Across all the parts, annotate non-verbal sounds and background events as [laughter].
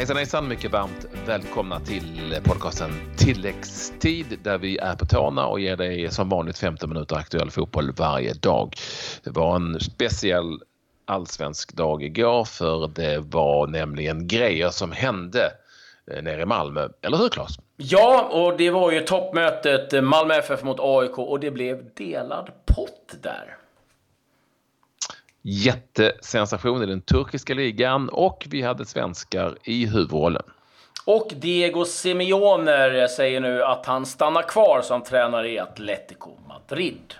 Hejsan hejsan, mycket varmt välkomna till podcasten Tilläggstid där vi är på tårna och ger dig som vanligt 15 minuter aktuell fotboll varje dag. Det var en speciell allsvensk dag igår för det var nämligen grejer som hände eh, nere i Malmö. Eller hur Claes? Ja, och det var ju toppmötet Malmö FF mot AIK och det blev delad pott där jättesensation i den turkiska ligan och vi hade svenskar i huvudrollen. Och Diego Simeone säger nu att han stannar kvar som tränare i Atletico Madrid.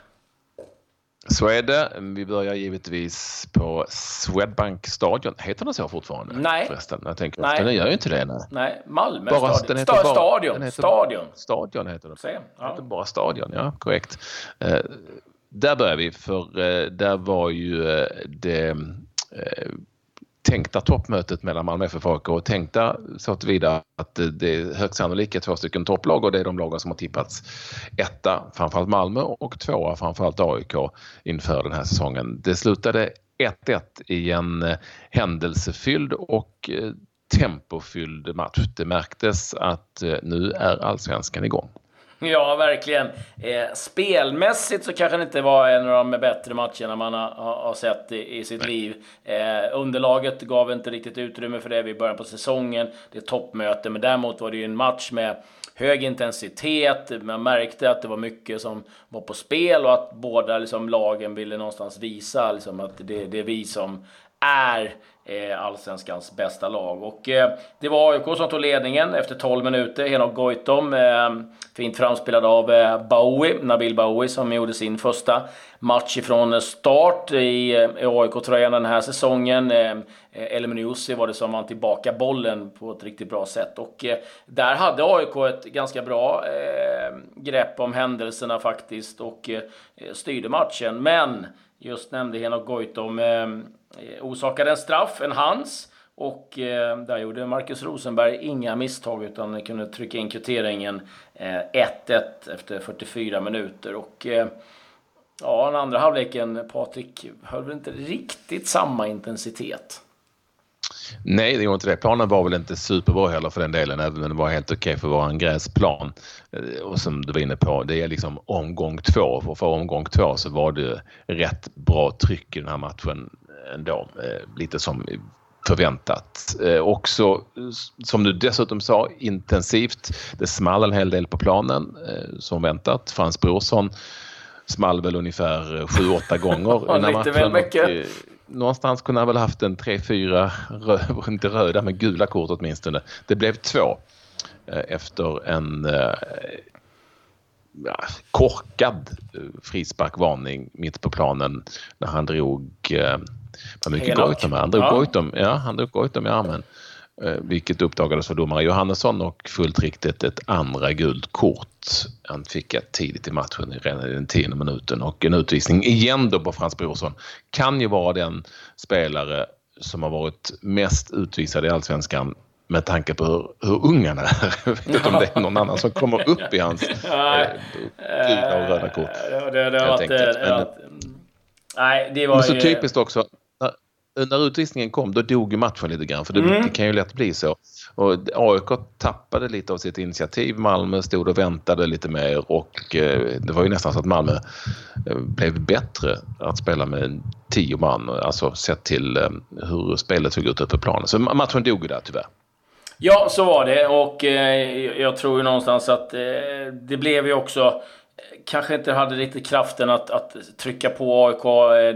Så är det. Vi börjar givetvis på Swedbank stadion. Heter den så fortfarande? Nej. Förresten, jag tänker nej. Den gör ju inte det. Nej, nej Malmö bara, stadion. Den heter bara, stadion. Den heter, stadion. Stadion heter den. Se, ja. heter bara stadion, ja korrekt. Uh, där börjar vi för eh, där var ju eh, det eh, tänkta toppmötet mellan Malmö FF och AIK och tänkta så tillvida att det är högst sannolikt två stycken topplag och det är de lagen som har tippats etta, framförallt Malmö och tvåa, framförallt AIK inför den här säsongen. Det slutade 1-1 i en händelsefylld och tempofylld match. Det märktes att nu är allsvenskan igång. [laughs] Ja, verkligen. Eh, spelmässigt så kanske det inte var en av de bättre matcherna man har, har sett i, i, sitt liv. Eh, underlaget gav inte riktigt utrymme för det vid början på säsongen. Det är toppmöte, men däremot var det ju en match med hög intensitet. Man märkte att det var mycket som var på spel och att båda liksom, lagen ville någonstans visa liksom, att det, det är vi som är eh, allsvenskans bästa lag. Och eh, det var AIK som tog ledningen efter 12 minuter. Henok Goitom, eh, fint framspelad av eh, Bowie, Nabil Bowie som gjorde sin första match ifrån start i, eh, i AIK-tröjan den här säsongen. Eh, eh var det som vann tillbaka bollen på ett riktigt bra sätt. Och eh, där hade AIK ett ganska bra eh, grepp om händelserna faktiskt och eh, styrde matchen. Men just nämnde Henok Goitom eh, orsakade en straff, en hands. Och eh, där gjorde Marcus Rosenberg inga misstag utan kunde trycka in kvitteringen 1-1 eh, efter 44 minuter. Och eh, ja, den andra halvleken, Patrik, höll väl inte riktigt samma intensitet. Nej, det gjorde inte det. Planen var väl inte superbra heller för den delen, även om det var helt okej okay för att vara en gräsplan. Eh, och som du var inne på, det är liksom omgång två. Och för omgång två så var det rätt bra tryck i den här matchen ändå, eh, lite som förväntat. Eh, också som du dessutom sa intensivt. Det small en hel del på planen eh, som väntat. Frans Brorsson small väl ungefär 7-8 gånger den här [laughs] matchen. Och, någonstans kunde han väl haft en 3-4, rö [laughs] inte röda men gula kort åtminstone. Det blev två efter en ja, korkad frisparkvarning mitt på planen när han drog vad mycket Goitom Han drog ja. Goitom, ja, han drog Goitom i armen. Eh, vilket uppdagades för domare Johannesson och fullt riktigt ett andra gult kort. Han fick ett tidigt i matchen, redan i den tionde minuten och en utvisning igen då på Frans Brorsson. Kan ju vara den spelare som har varit mest utvisad i Allsvenskan med tanke på hur, hur ung han är. [laughs] Jag vet inte om det är någon annan som kommer upp i hans [laughs] eh, gula och röda kort. Det, det, det, helt enkelt. Men, nej, det var men så ju... typiskt också när utvisningen kom då dog ju matchen lite grann för det, mm. det kan ju lätt bli så. Och AIK tappade lite av sitt initiativ. Malmö stod och väntade lite mer och eh, det var ju nästan så att Malmö eh, blev bättre att spela med tio man. Alltså sett till eh, hur spelet såg ut uppe på planen. Så matchen dog ju där tyvärr. Ja, så var det och jag tror ju någonstans att det blev ju också kanske inte hade riktigt kraften att, att trycka på AIK.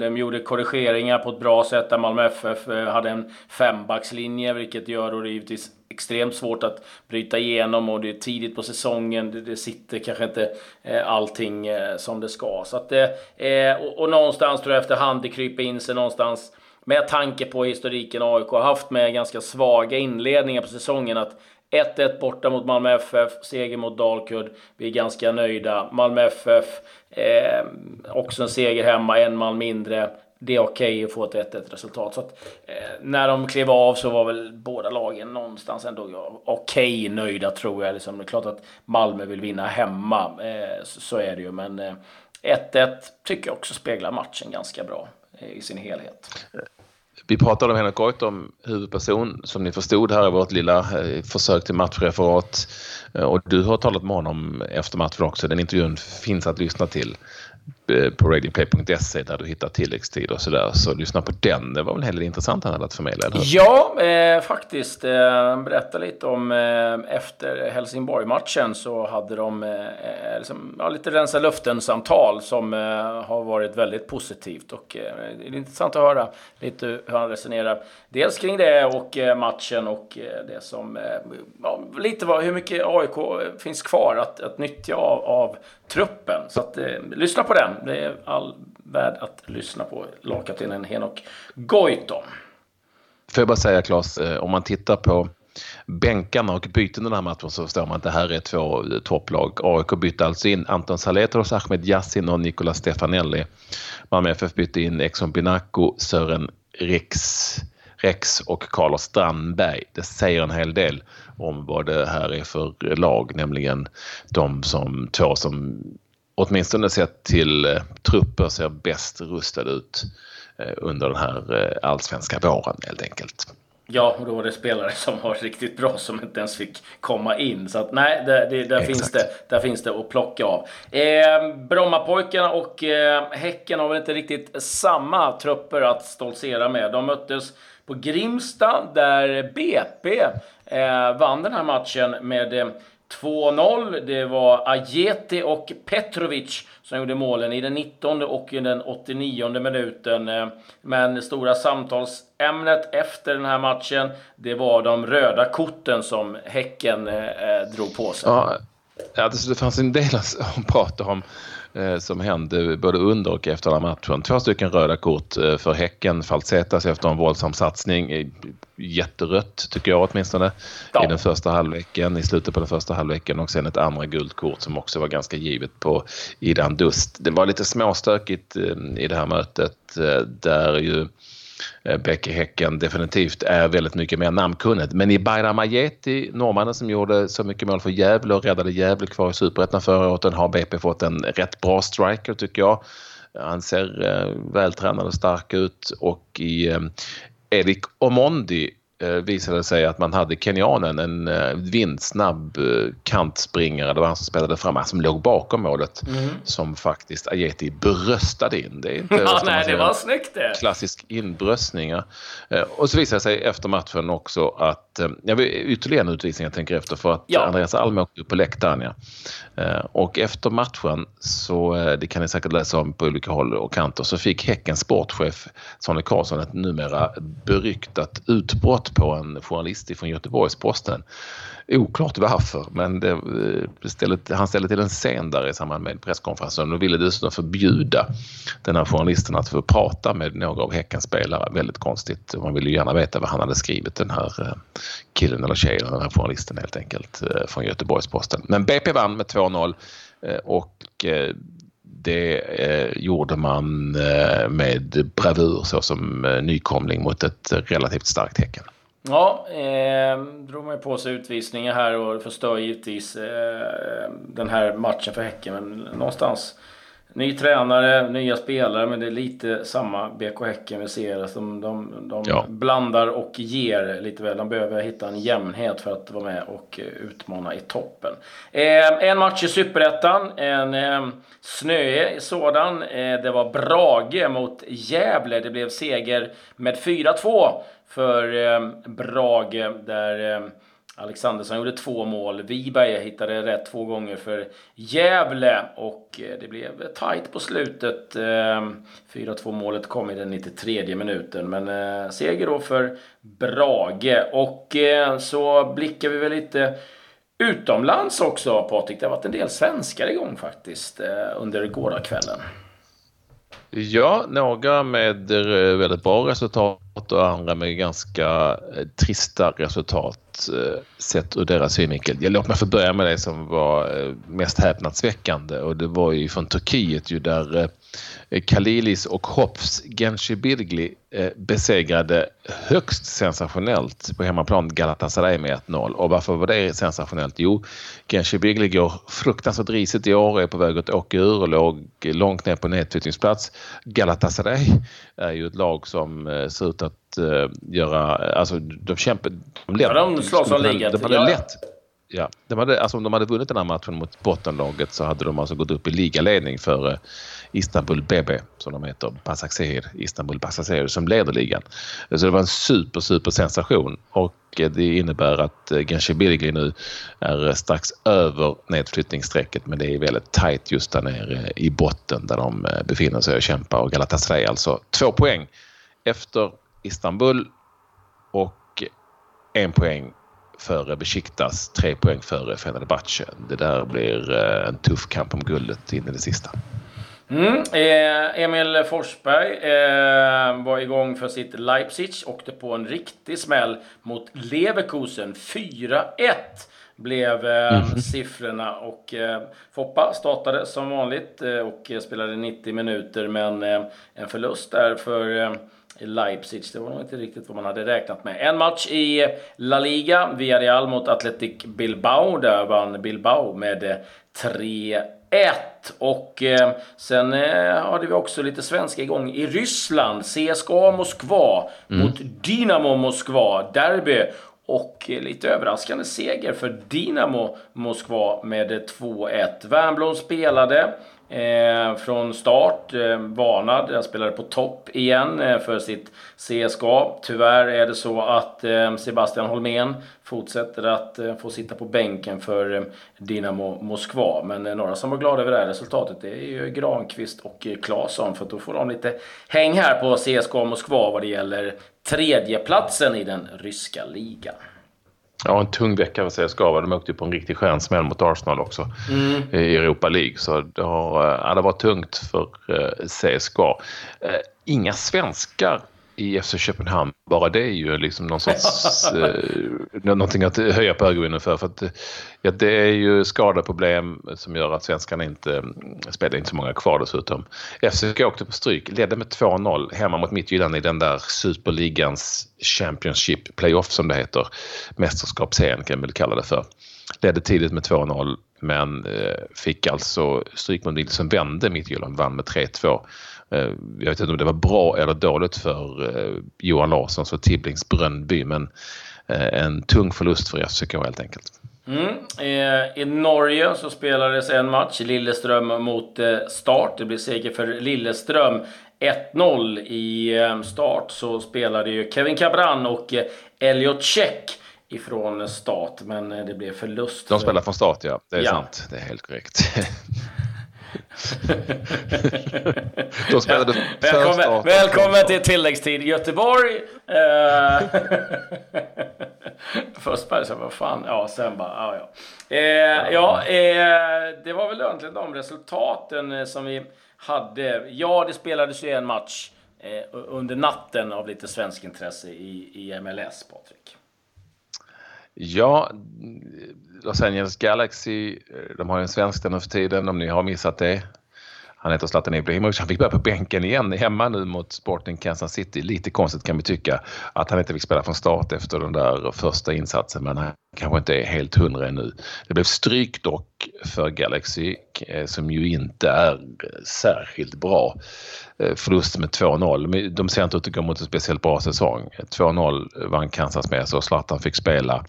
De gjorde korrigeringar på ett bra sätt där Malmö FF hade en fembackslinje, vilket gör då det givetvis extremt svårt att bryta igenom och det är tidigt på säsongen. Det, det sitter kanske inte eh, allting eh, som det ska. Så att, eh, eh, och, och någonstans tror jag efterhand det kryper in sig någonstans med tanke på historiken AIK har haft med ganska svaga inledningar på säsongen att 1-1 borta mot Malmö FF, seger mot Dalkurd. Vi är ganska nöjda. Malmö FF, eh, också en seger hemma, en man mindre. Det är okej okay att få ett 1-1 resultat. Så att, eh, när de klev av så var väl båda lagen någonstans ändå okej okay, nöjda tror jag. Liksom, det är klart att Malmö vill vinna hemma, eh, så, så, är det ju. Men 1-1 eh, tycker jag också speglar matchen ganska bra eh, i sin helhet vi pratade om Henrik Goitom, huvudperson, som ni förstod här i vårt lilla eh, försök till matchreferat. Eh, och du har talat med honom efter matchen också. Den intervjun finns att lyssna till. Eh, på radioplay.se där du hittar tilläggstid och sådär. Så lyssna på den. Det var väl en hel del intressant han hade att förmedla, eller Ja, eh, faktiskt. Eh, berätta lite om eh, efter Helsingborg-matchen så hade de eh, liksom, ja, lite rensa luften-samtal som eh, har varit väldigt positivt. Och eh, det är intressant att höra lite hur han resonerar. Dels kring det och eh, matchen och det som... Ja, lite vad, hur mycket AIK finns kvar att, att nyttja av, av truppen. Så att, lyssna på den. Det är all värd att lyssna på. Lagkaptenen Henok Goitom. Får jag bara säga Claes, eh, om man tittar på bänkarna och byten den här matchen så förstår man att det här är två eh, topplag. AIK bytte alltså in Anton Saletros, Ahmed Yassin och Nicolas Stefanelli. Malmö FF bytte in Exxon Binako, Sören Rex, Rex och Carlos Strandberg. Det säger en hel del om vad det här är för lag, nämligen de som två som åtminstone sett till eh, trupper ser bäst rustade ut eh, under den här eh, allsvenska våren helt enkelt. Ja, och då var det spelare som var riktigt bra som inte ens fick komma in. Så att nej, det, det, där, finns det, där finns det att plocka av. Eh, Brommapojkarna och eh, Häcken har väl inte riktigt samma trupper att stoltsera med. De möttes på Grimsta där BP eh, vann den här matchen med 2-0. Det var Ajeti och Petrovic som gjorde målen i den 19 och i den 89 minuten. Eh, men det stora samtalsämnet efter den här matchen, det var de röda korten som Häcken eh, eh, drog på sig. Ja, det fanns en del att prata om som hände både under och efter den matchen. Två stycken röda kort eh, för Häcken. Falsetas efter en våldsam satsning. Jätterött tycker jag åtminstone ja. i den första halvleken, i slutet på den första halvleken och sen ett andra guldkort som också var ganska givet på Idan Dust. Det var lite småstökigt eh, i det här mötet eh, där ju Eh, Eh, Bäcke Häcken definitivt är väldigt mycket mer namnkunnigt. Men i Bayram Ajeti, norrmannen som gjorde så mycket mål för Gävle och räddade Gävle kvar i Superettan förra året, har BP fått en rätt bra striker tycker jag. Han ser eh, vältränad och stark ut och i eh, Erik Omondi Eh, visade sig att man hade kenyanen, en eh, vindsnabb eh, kantspringare, det var han som spelade fram, som låg bakom målet, mm. som faktiskt Ajeti bröstade in. Det är inte [laughs] ja, nej, det var snyggt det. Klassisk inbröstning. Och så visade det sig efter matchen också att, jag vill ytterligare en utvisning jag tänker efter för att ja. Andreas Alm åkte upp på läktaren. Ja. Och efter matchen, så det kan ni säkert läsa om på olika håll och kanter, så fick Häckens sportchef Sonny Karlsson ett numera beryktat utbrott på en journalist från Göteborgs-Posten. Oklart varför, men det, eh, ställde, han ställde till en scen där i samband med presskonferensen och ville dessutom förbjuda den här journalisten att få prata med några av Häckens spelare. Väldigt konstigt. Man ville ju gärna veta vad han hade skrivit, den här eh, killen eller tjejen, den här journalisten helt enkelt, eh, från Göteborgs-Posten. Men BP vann med 2-0 och det eh, gjorde man eh, med bravur så som eh, nykomling mot ett relativt starkt Häcken. Ja, eh, drog man ju på sig utvisningar här och förstör givetvis eh, den här matchen för Häcken. Men någonstans ny tränare, nya spelare, men det är lite samma BK Häcken vi ser. Alltså de, de, ja. blandar och ger lite väl. De behöver hitta en jämnhet för att vara med och utmana i toppen. Eh, en match i Superettan, en eh, snöig sådan. Eh, det var Brage mot Gävle. Det blev seger med 4-2 för eh, Brage där eh, Alexandersson gjorde två mål. Wiberg hittade rätt två gånger för Gävle och eh, det blev tajt på slutet. Eh, 4-2 målet kom i den 93 minuten men eh, seger då för Brage. Och så blickar vi väl lite utomlands också Patrik. Det har varit en del svenskar igång faktiskt under gårdagskvällen. Ja, några med väldigt bra resultat och andra med ganska eh, trista resultat eh, sett ur deras synvinkel. Låt mig få börja med det som var eh, mest häpnadsväckande och det var ju från Turkiet ju där Kalilis och Hops Genshibirgli besegrade högst sensationellt på hemmaplan Galatasaray med 1-0. Och varför var det sensationellt? Jo, Genshibirgli går fruktansvärt risigt i år, är på väg att åka ur och låg långt ner på nedflyttningsplats. Galatasaray är ju ett lag som ser ut uh, göra... Alltså de kämpade... De, ja, de slåss om ligan. De hade lätt, ja, de hade, alltså om de hade vunnit den här matchen mot bottenlaget så hade de alltså gått upp i ligaledning för Istanbul BB som de heter, Basaksehir, Istanbul Basaksehir som leder ligan. Så det var en super, super sensation och det innebär att Genshebirli nu är strax över nedflyttningsstrecket men det är väldigt tajt just där nere i botten där de befinner sig och kämpar och Galatasaray alltså två poäng efter Istanbul och en poäng före Besiktas, tre poäng före Fenerbahce. Det där blir en tuff kamp om guldet in i det sista. Mm. Eh, Emil Forsberg eh, var igång för sitt Leipzig, åkte på en riktig smäll mot Leverkusen. 4-1 blev eh, mm. siffrorna och eh, Foppa startade som vanligt eh, och spelade 90 minuter men eh, en förlust där för eh, Leipzig. Det var nog inte riktigt vad man hade räknat med. En match i La Liga, Villarreal mot Athletic Bilbao. Där vann Bilbao med 3 1. Och eh, sen eh, hade vi också lite svenska igång i Ryssland. CSKA Moskva mm. mot Dynamo Moskva. Derby. Och eh, lite överraskande seger för Dynamo Moskva med 2-1. Wernbloom spelade. Eh, från start. Eh, varnad. Han spelade på topp igen eh, för sitt CSKA. Tyvärr är det så att eh, Sebastian Holmén fortsätter att eh, få sitta på bänken för eh, Dinamo Moskva. Men eh, några som var glada över det här resultatet det är ju Granqvist och eh, Claesson. För då får de lite häng här på CSKA Moskva vad det gäller tredjeplatsen i den ryska ligan. Ja, en tung vecka för CSKA. De åkte ju på en riktig stjärnsmäll mot Arsenal också mm. i Europa League. Så det har, ja, det var tungt för CSKA. Inga svenskar i FC Köpenhamn, bara det är ju liksom någon sorts, [laughs] eh, någonting att höja på ögonen för. för att, ja, det är ju skadeproblem som gör att svenskarna inte spelar inte så många kvar dessutom. FCK åkte på stryk, ledde med 2-0 hemma mot Midtjylland i den där superligans Championship Playoff som det heter. Mästerskapsserien kan man väl kalla det för. Ledde tidigt med 2-0 men eh, fick alltså stryk mot som vände Midtjylland, vann med 3-2. Eh, jag vet inte om det var bra eller dåligt för eh, Johan Larssons och Tibblings Brönnby men eh, en tung förlust för FCK helt enkelt. Mm. I Norge så spelades en match, Lilleström mot Start. Det blev seger för Lilleström. 1-0 i start så spelade ju Kevin Cabran och Elliot Check ifrån start, men det blev förlust. De spelar från start, ja. Det är ja. sant. Det är helt korrekt. [laughs] [laughs] De spelade ja. Välkommen, välkommen till tilläggstid Göteborg. Eh, [laughs] först bara så vad fan, ja sen bara, ja ja. Eh, ja, eh, det var väl egentligen de resultaten eh, som vi hade. Ja, det spelades ju en match eh, under natten av lite svensk intresse i, i MLS, Patrik. Ja, Los Angeles Galaxy, eh, de har ju en svensk där nu för tiden om ni har missat det. Han heter Zlatan Ibrahimovic. Han fick börja på bänken igen hemma nu mot Sporting Kansas City. Lite konstigt kan vi tycka att han inte fick spela från start efter den där första insatsen men han kanske inte är helt hundra ännu. Det blev stryk dock för Galaxy eh, som ju inte är särskilt bra. Eh, förlust med 2-0. De ser inte ut att gå mot en speciellt bra säsong. 2-0 vann Kansas med så Zlatan fick spela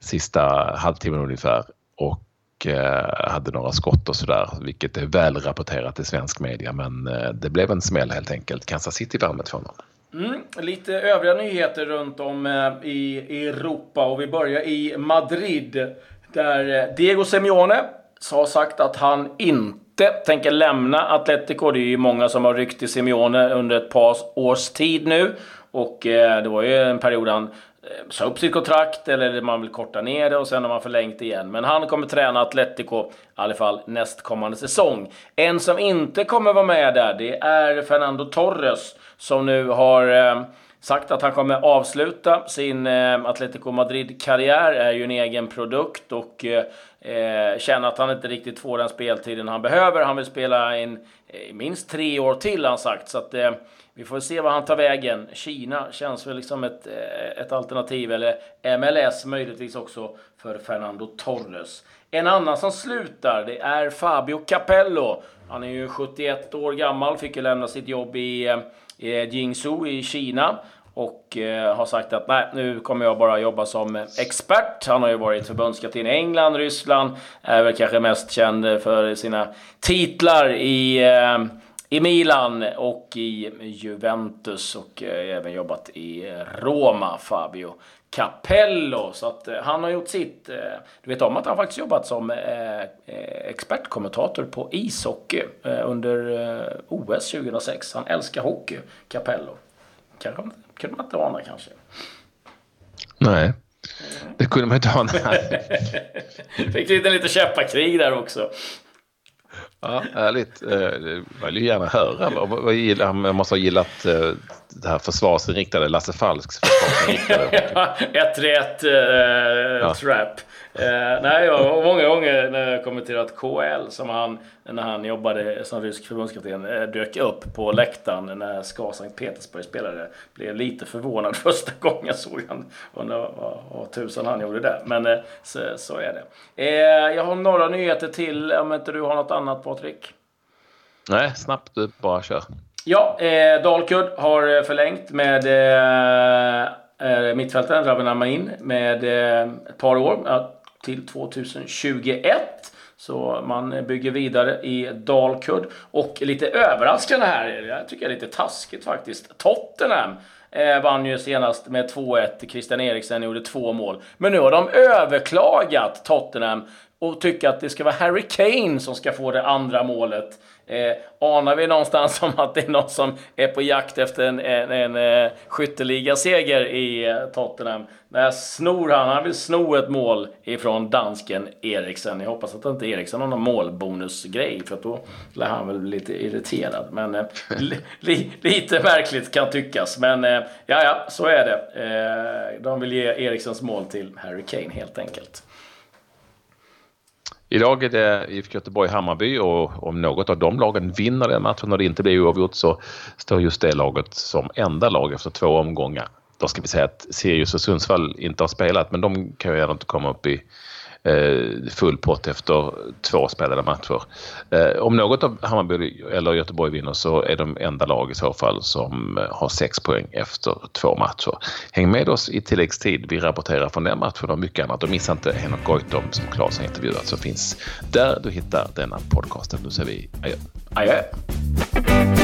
sista halvtimmen ungefär och Eh, hade några skott och sådär, vilket är väl rapporterat i svensk media. Men eh, det blev en smäll helt enkelt. Kansas City vann med 2-0. Mm, lite övriga nyheter runt om eh, i Europa och vi börjar i Madrid där Diego Simeone har sagt att han inte tänker lämna Atletico. Det är ju många som har ryckt i Simeone under ett par års tid nu och det var ju en period han Eh, sa upp sitt kontrakt eller man vill korta ner det och sen har man förlängt igen. Men han kommer träna Atletico i alla fall nästkommande säsong. En som inte kommer vara med där, det är Fernando Torres som nu har eh, sagt att han kommer avsluta sin eh, Atletico Madrid-karriär. är ju en egen produkt och eh, känner att han inte riktigt får den speltiden han behöver. Han vill spela in eh, minst tre år till, har han sagt. Så att, eh, vi får se vad han tar vägen. Kina känns väl liksom ett, eh, ett alternativ, eller MLS möjligtvis också för Fernando Torres. En annan som slutar, det är Fabio Capello. Han är ju 71 år gammal, fick ju lämna sitt jobb i, eh, Jingsu i Jingzhou i Kina. och eh, har sagt att nej, nu kommer jag bara jobba som expert. Han har ju varit förbundskapten i England, Ryssland, är väl kanske mest känd för sina titlar i eh, i Milan och i Juventus och eh, även jobbat i Roma, Fabio Capello. Så att eh, han har gjort sitt. Eh, du vet om att han faktiskt jobbat som expertkommentator på ishockey under OS 2006. Han älskar hockey, Capello. Kanske kunde man inte ana kanske. Nej, det kunde man inte ana. [laughs] Fick lite, lite käppakrig där också. Ja, härligt. Jag vill gärna höra. Han måste ha gillat det här försvarsinriktade, Lasse Falks försvarsinriktade. [laughs] Ett rätt uh, ja. trap. Uh, nej, jag har många gånger när jag kommenterat KL som han, när han jobbade som rysk förbundskapten, uh, dök upp på läktaren när SKA Sankt Petersburg spelade. Blev lite förvånad [laughs] första gången jag såg han. Undrar vad, vad tusan han gjorde där. Men uh, så, så, är det. jag har några nyheter till om inte du har något annat Patrik? Nej, snabbt du bara kör. Ja, eh, Dalkurd har förlängt med eh, eh mittfältaren Raven Amain med eh, ett par år till 2021. Så man bygger vidare i Dalkurd. Och lite överraskande här, jag tycker det är lite taskigt faktiskt. Tottenham eh, vann ju senast med 2-1. Christian Eriksen gjorde två mål. Men nu har de överklagat Tottenham och tycker att det ska vara Harry Kane som ska få det andra målet. Eh, anar vi någonstans [laughs] som att det är någon som är på jakt efter en, en, en, eh, skytteligaseger i eh, Tottenham? När snor han, han vill sno ett mål ifrån dansken Eriksen. Jag hoppas att inte Eriksen har någon målbonusgrej för att då lär han väl bli lite irriterad. Men eh, [laughs] li, lite märkligt kan tyckas. Men eh, ja, ja, så är det. Eh, de vill ge Eriksens mål till Harry Kane helt enkelt. Idag är det IFK Göteborg-Hammarby och om något av de lagen vinner den matchen och det inte blir oavgjort så står just det laget som enda lag efter två omgångar. Då ska vi säga att Sirius och Sundsvall inte har spelat men de kan ju ändå inte komma upp i Eh, full pott efter två spelade matcher. Eh, om något av Hammarby eller Göteborg vinner så är de enda lag i så fall som eh, har sex poäng efter två matcher. Häng med oss i tilläggstid. Vi rapporterar från den matchen och mycket annat. Och missa inte Henok Goitom som Claes har intervjuat som finns där du hittar denna podcasten. Nu säger vi adjö. Adjö.